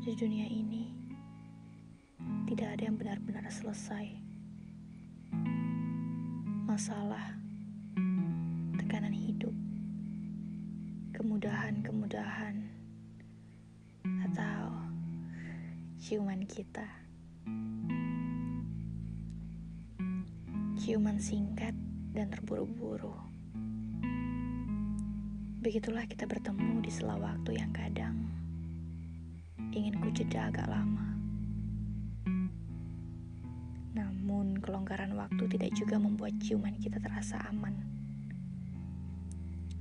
dunia ini tidak ada yang benar-benar selesai. Masalah, tekanan hidup, kemudahan-kemudahan, atau ciuman kita. Ciuman singkat dan terburu-buru. Begitulah kita bertemu di sela waktu yang kadang ingin ku jeda agak lama. Namun kelonggaran waktu tidak juga membuat ciuman kita terasa aman.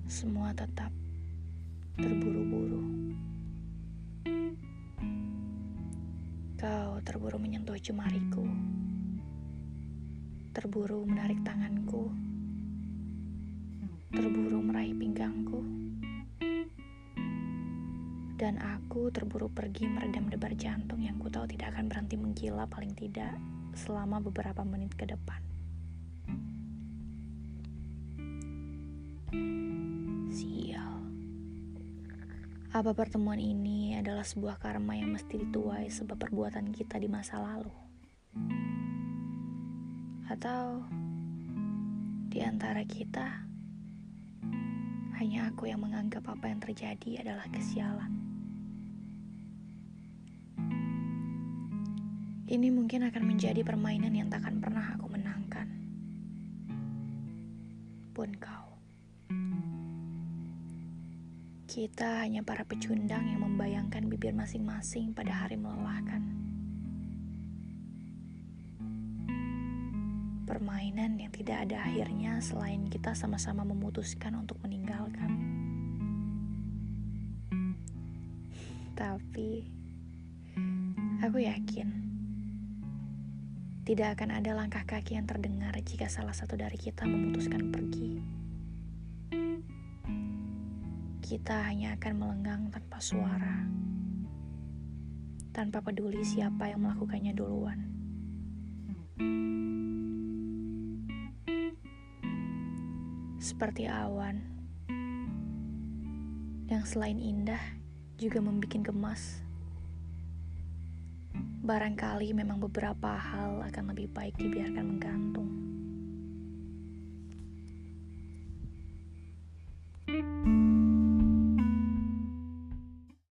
Semua tetap terburu-buru. Kau terburu menyentuh jemariku. Terburu menarik tanganku. Terburu meraih pinggangku dan aku terburu pergi meredam debar jantung yang ku tahu tidak akan berhenti menggila paling tidak selama beberapa menit ke depan. Sial. Apa pertemuan ini adalah sebuah karma yang mesti dituai sebab perbuatan kita di masa lalu? Atau di antara kita hanya aku yang menganggap apa yang terjadi adalah kesialan. Ini mungkin akan menjadi permainan yang takkan pernah aku menangkan. Pun kau. Kita hanya para pecundang yang membayangkan bibir masing-masing pada hari melelahkan. permainan yang tidak ada akhirnya selain kita sama-sama memutuskan untuk meninggalkan. Tapi aku yakin tidak akan ada langkah kaki yang terdengar jika salah satu dari kita memutuskan pergi. Kita hanya akan melenggang tanpa suara, tanpa peduli siapa yang melakukannya duluan. seperti awan yang selain indah juga membuat gemas. Barangkali memang beberapa hal akan lebih baik dibiarkan menggantung.